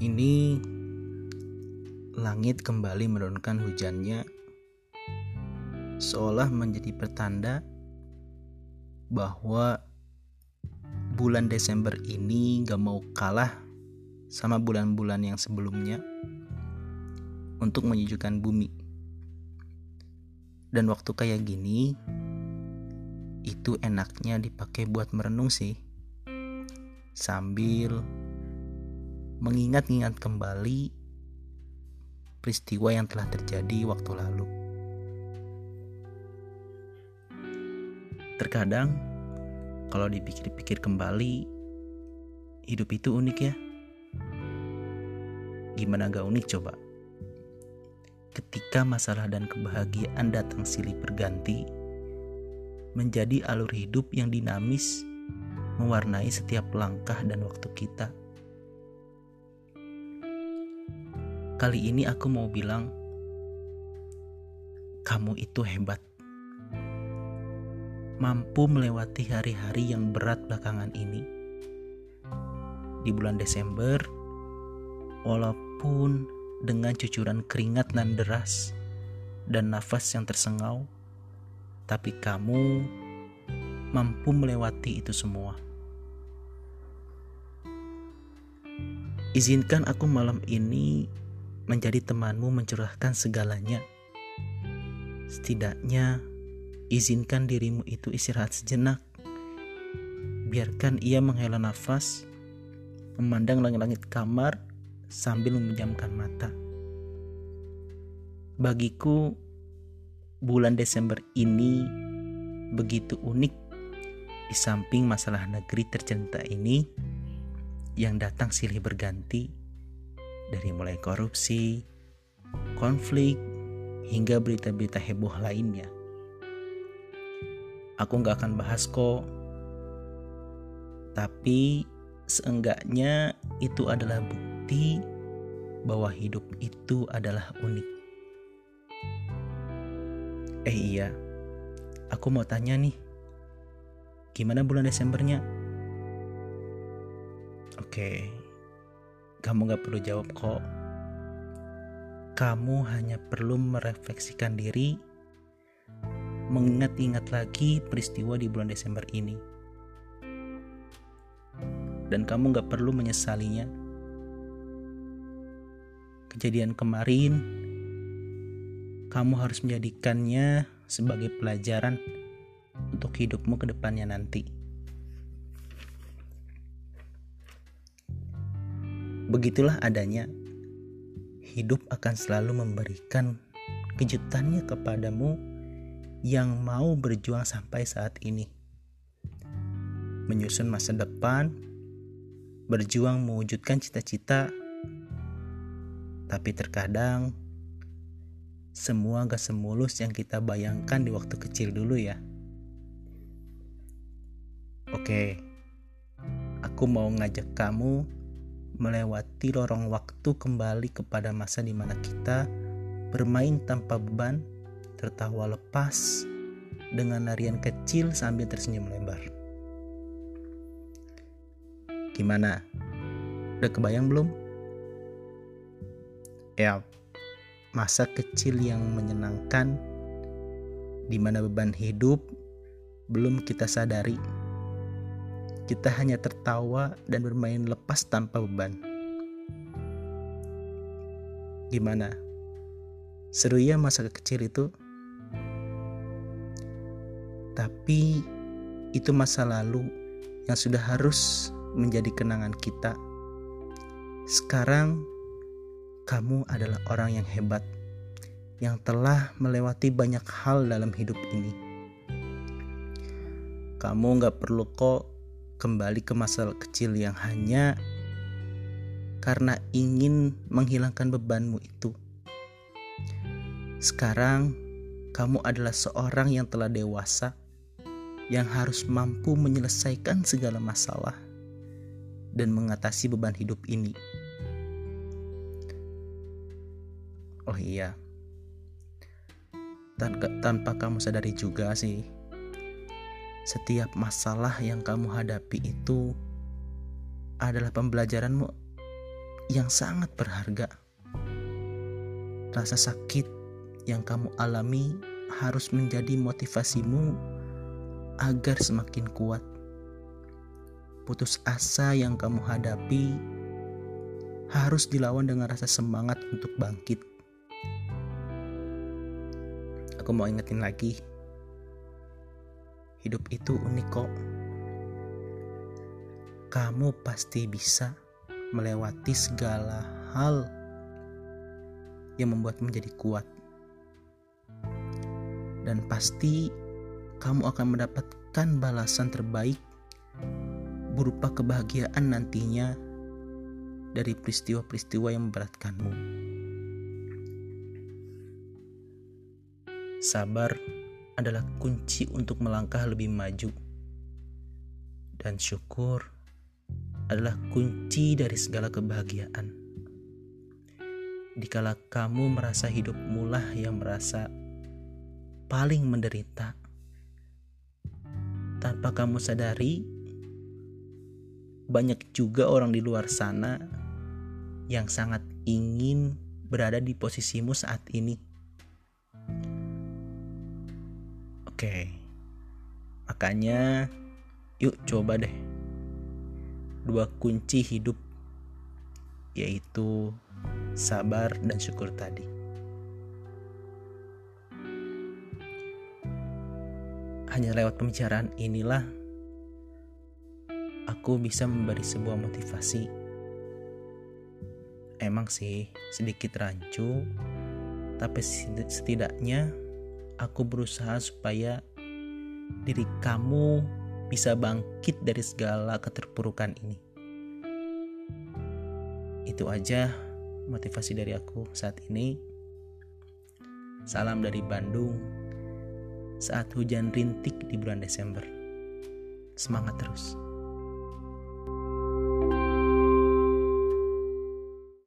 ini langit kembali menurunkan hujannya seolah menjadi pertanda bahwa bulan Desember ini gak mau kalah sama bulan-bulan yang sebelumnya untuk menyejukkan bumi. Dan waktu kayak gini, itu enaknya dipakai buat merenung sih. Sambil mengingat-ingat kembali peristiwa yang telah terjadi waktu lalu. Terkadang, kalau dipikir-pikir kembali, hidup itu unik ya. Gimana gak unik coba? Ketika masalah dan kebahagiaan datang silih berganti, menjadi alur hidup yang dinamis, mewarnai setiap langkah dan waktu kita. Kali ini aku mau bilang, kamu itu hebat. Mampu melewati hari-hari yang berat belakangan ini. Di bulan Desember, walaupun dengan cucuran keringat nan deras dan nafas yang tersengau, tapi kamu mampu melewati itu semua. Izinkan aku malam ini menjadi temanmu mencurahkan segalanya. Setidaknya, izinkan dirimu itu istirahat sejenak. Biarkan ia menghela nafas, memandang langit-langit kamar sambil memejamkan mata. Bagiku, bulan Desember ini begitu unik di samping masalah negeri tercinta ini yang datang silih berganti dari mulai korupsi, konflik, hingga berita-berita heboh lainnya. Aku nggak akan bahas kok, tapi seenggaknya itu adalah bukti bahwa hidup itu adalah unik. Eh iya, aku mau tanya nih, gimana bulan Desembernya? Oke, kamu gak perlu jawab kok. Kamu hanya perlu merefleksikan diri, mengingat-ingat lagi peristiwa di bulan Desember ini. Dan kamu gak perlu menyesalinya. Kejadian kemarin, kamu harus menjadikannya sebagai pelajaran untuk hidupmu ke depannya nanti. Begitulah adanya, hidup akan selalu memberikan kejutannya kepadamu yang mau berjuang sampai saat ini. Menyusun masa depan, berjuang mewujudkan cita-cita, tapi terkadang semua gak semulus yang kita bayangkan di waktu kecil dulu ya. Oke, aku mau ngajak kamu melewati lorong waktu kembali kepada masa di mana kita bermain tanpa beban, tertawa lepas dengan larian kecil sambil tersenyum lebar. Gimana? Udah kebayang belum? Ya, masa kecil yang menyenangkan di mana beban hidup belum kita sadari kita hanya tertawa dan bermain lepas tanpa beban. Gimana? Seru ya masa kecil itu? Tapi itu masa lalu yang sudah harus menjadi kenangan kita. Sekarang kamu adalah orang yang hebat yang telah melewati banyak hal dalam hidup ini. Kamu gak perlu kok kembali ke masa kecil yang hanya karena ingin menghilangkan bebanmu itu. Sekarang, kamu adalah seorang yang telah dewasa, yang harus mampu menyelesaikan segala masalah dan mengatasi beban hidup ini. Oh iya, tanpa, tanpa kamu sadari juga sih setiap masalah yang kamu hadapi itu adalah pembelajaranmu yang sangat berharga. Rasa sakit yang kamu alami harus menjadi motivasimu agar semakin kuat. Putus asa yang kamu hadapi harus dilawan dengan rasa semangat untuk bangkit. Aku mau ingetin lagi, hidup itu unik kok. Kamu pasti bisa melewati segala hal yang membuat menjadi kuat. Dan pasti kamu akan mendapatkan balasan terbaik berupa kebahagiaan nantinya dari peristiwa-peristiwa yang memberatkanmu. Sabar adalah kunci untuk melangkah lebih maju, dan syukur adalah kunci dari segala kebahagiaan. Dikala kamu merasa hidup mulah yang merasa paling menderita, tanpa kamu sadari, banyak juga orang di luar sana yang sangat ingin berada di posisimu saat ini. Oke, makanya yuk coba deh dua kunci hidup yaitu sabar dan syukur tadi. Hanya lewat pembicaraan inilah aku bisa memberi sebuah motivasi. Emang sih sedikit rancu, tapi setidaknya aku berusaha supaya diri kamu bisa bangkit dari segala keterpurukan ini. Itu aja motivasi dari aku saat ini. Salam dari Bandung saat hujan rintik di bulan Desember. Semangat terus.